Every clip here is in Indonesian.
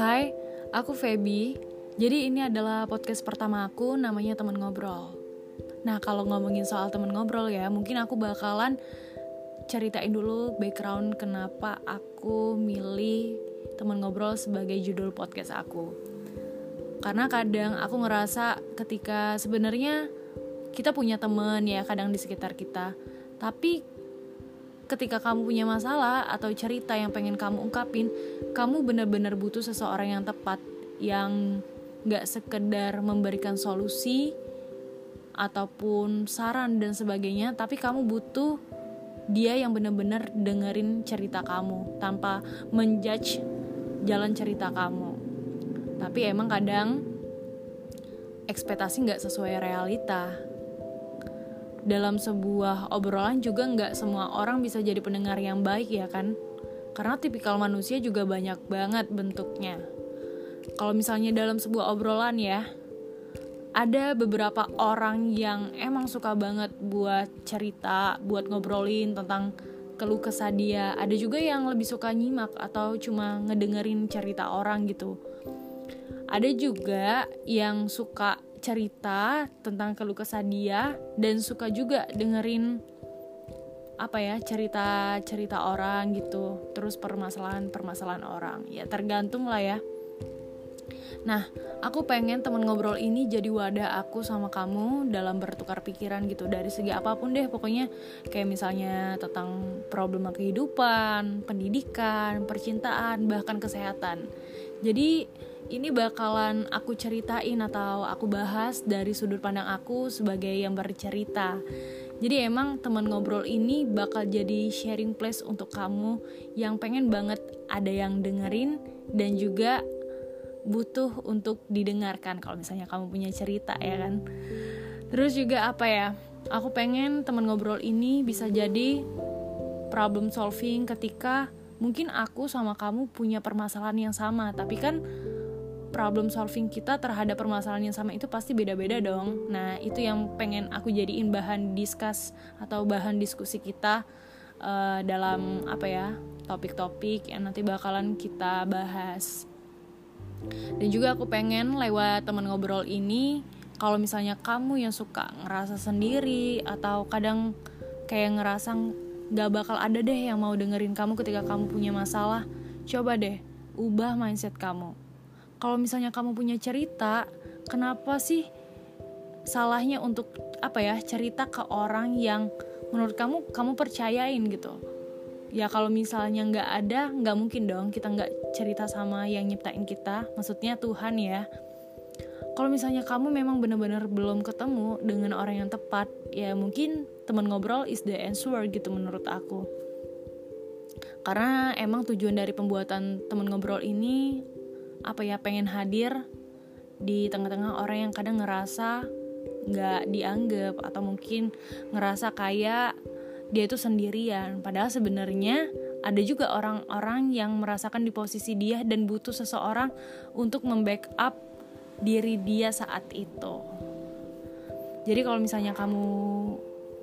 Hai, aku Feby. Jadi ini adalah podcast pertama aku namanya temen ngobrol. Nah kalau ngomongin soal temen ngobrol ya, mungkin aku bakalan ceritain dulu background kenapa aku milih temen ngobrol sebagai judul podcast aku. Karena kadang aku ngerasa ketika sebenarnya kita punya temen ya kadang di sekitar kita, tapi ketika kamu punya masalah atau cerita yang pengen kamu ungkapin, kamu benar-benar butuh seseorang yang tepat, yang gak sekedar memberikan solusi ataupun saran dan sebagainya, tapi kamu butuh dia yang benar-benar dengerin cerita kamu tanpa menjudge jalan cerita kamu. Tapi emang kadang ekspektasi nggak sesuai realita dalam sebuah obrolan juga nggak semua orang bisa jadi pendengar yang baik ya kan karena tipikal manusia juga banyak banget bentuknya kalau misalnya dalam sebuah obrolan ya ada beberapa orang yang emang suka banget buat cerita, buat ngobrolin tentang keluh kesah dia. Ada juga yang lebih suka nyimak atau cuma ngedengerin cerita orang gitu. Ada juga yang suka cerita tentang keluh kesah dia dan suka juga dengerin apa ya cerita cerita orang gitu. Terus permasalahan permasalahan orang. Ya tergantung lah ya. Nah, aku pengen temen ngobrol ini jadi wadah aku sama kamu dalam bertukar pikiran gitu. Dari segi apa pun deh pokoknya kayak misalnya tentang problema kehidupan, pendidikan, percintaan, bahkan kesehatan. Jadi ini bakalan aku ceritain atau aku bahas dari sudut pandang aku sebagai yang bercerita. Jadi emang teman ngobrol ini bakal jadi sharing place untuk kamu yang pengen banget ada yang dengerin dan juga butuh untuk didengarkan kalau misalnya kamu punya cerita ya kan. Terus juga apa ya? Aku pengen teman ngobrol ini bisa jadi problem solving ketika mungkin aku sama kamu punya permasalahan yang sama, tapi kan problem solving kita terhadap permasalahan yang sama itu pasti beda-beda dong. Nah, itu yang pengen aku jadiin bahan diskus atau bahan diskusi kita uh, dalam apa ya topik-topik yang nanti bakalan kita bahas. Dan juga aku pengen lewat teman ngobrol ini kalau misalnya kamu yang suka ngerasa sendiri atau kadang kayak ngerasa gak bakal ada deh yang mau dengerin kamu ketika kamu punya masalah, coba deh ubah mindset kamu kalau misalnya kamu punya cerita kenapa sih salahnya untuk apa ya cerita ke orang yang menurut kamu kamu percayain gitu? Ya kalau misalnya nggak ada nggak mungkin dong kita nggak cerita sama yang nyiptain kita. Maksudnya Tuhan ya. Kalau misalnya kamu memang benar-benar belum ketemu dengan orang yang tepat ya mungkin teman ngobrol is the answer gitu menurut aku. Karena emang tujuan dari pembuatan teman ngobrol ini apa ya pengen hadir di tengah-tengah orang yang kadang ngerasa nggak dianggap atau mungkin ngerasa kayak dia itu sendirian padahal sebenarnya ada juga orang-orang yang merasakan di posisi dia dan butuh seseorang untuk membackup diri dia saat itu. Jadi kalau misalnya kamu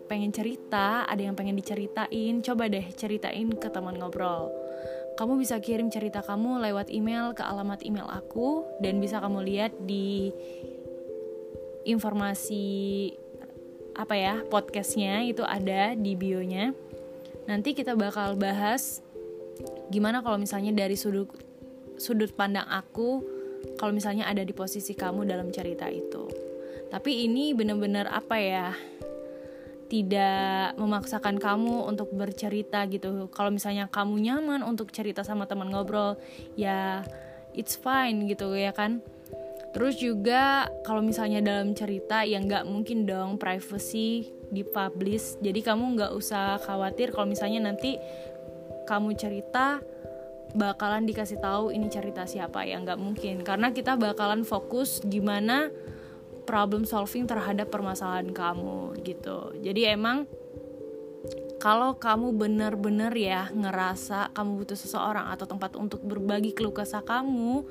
pengen cerita, ada yang pengen diceritain, coba deh ceritain ke teman ngobrol. Kamu bisa kirim cerita kamu lewat email ke alamat email aku dan bisa kamu lihat di informasi apa ya podcastnya itu ada di bionya. Nanti kita bakal bahas gimana kalau misalnya dari sudut sudut pandang aku kalau misalnya ada di posisi kamu dalam cerita itu. Tapi ini bener-bener apa ya? Tidak memaksakan kamu untuk bercerita gitu. Kalau misalnya kamu nyaman untuk cerita sama teman ngobrol, ya it's fine gitu ya kan. Terus juga kalau misalnya dalam cerita yang nggak mungkin dong privacy dipublish. Jadi kamu nggak usah khawatir kalau misalnya nanti kamu cerita bakalan dikasih tahu ini cerita siapa ya nggak mungkin karena kita bakalan fokus gimana problem solving terhadap permasalahan kamu gitu. Jadi emang kalau kamu bener-bener ya ngerasa kamu butuh seseorang atau tempat untuk berbagi keluh kesah kamu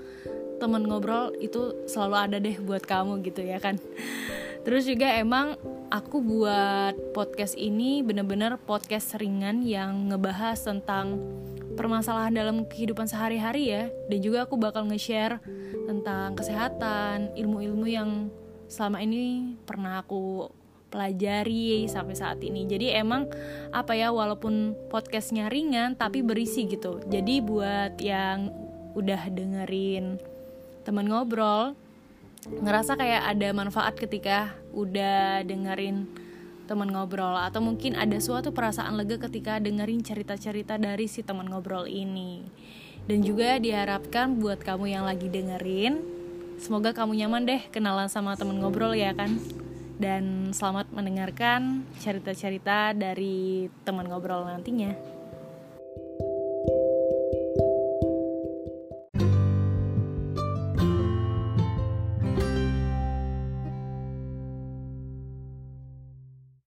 temen ngobrol itu selalu ada deh buat kamu gitu ya kan. Terus juga emang aku buat podcast ini bener-bener podcast ringan yang ngebahas tentang permasalahan dalam kehidupan sehari-hari ya. Dan juga aku bakal nge-share tentang kesehatan ilmu-ilmu yang selama ini pernah aku pelajari sampai saat ini. Jadi emang apa ya walaupun podcastnya ringan tapi berisi gitu. Jadi buat yang udah dengerin temen ngobrol ngerasa kayak ada manfaat ketika udah dengerin teman ngobrol. Atau mungkin ada suatu perasaan lega ketika dengerin cerita-cerita dari si teman ngobrol ini. Dan juga diharapkan buat kamu yang lagi dengerin, semoga kamu nyaman deh kenalan sama teman ngobrol ya kan. Dan selamat mendengarkan cerita-cerita dari teman ngobrol nantinya.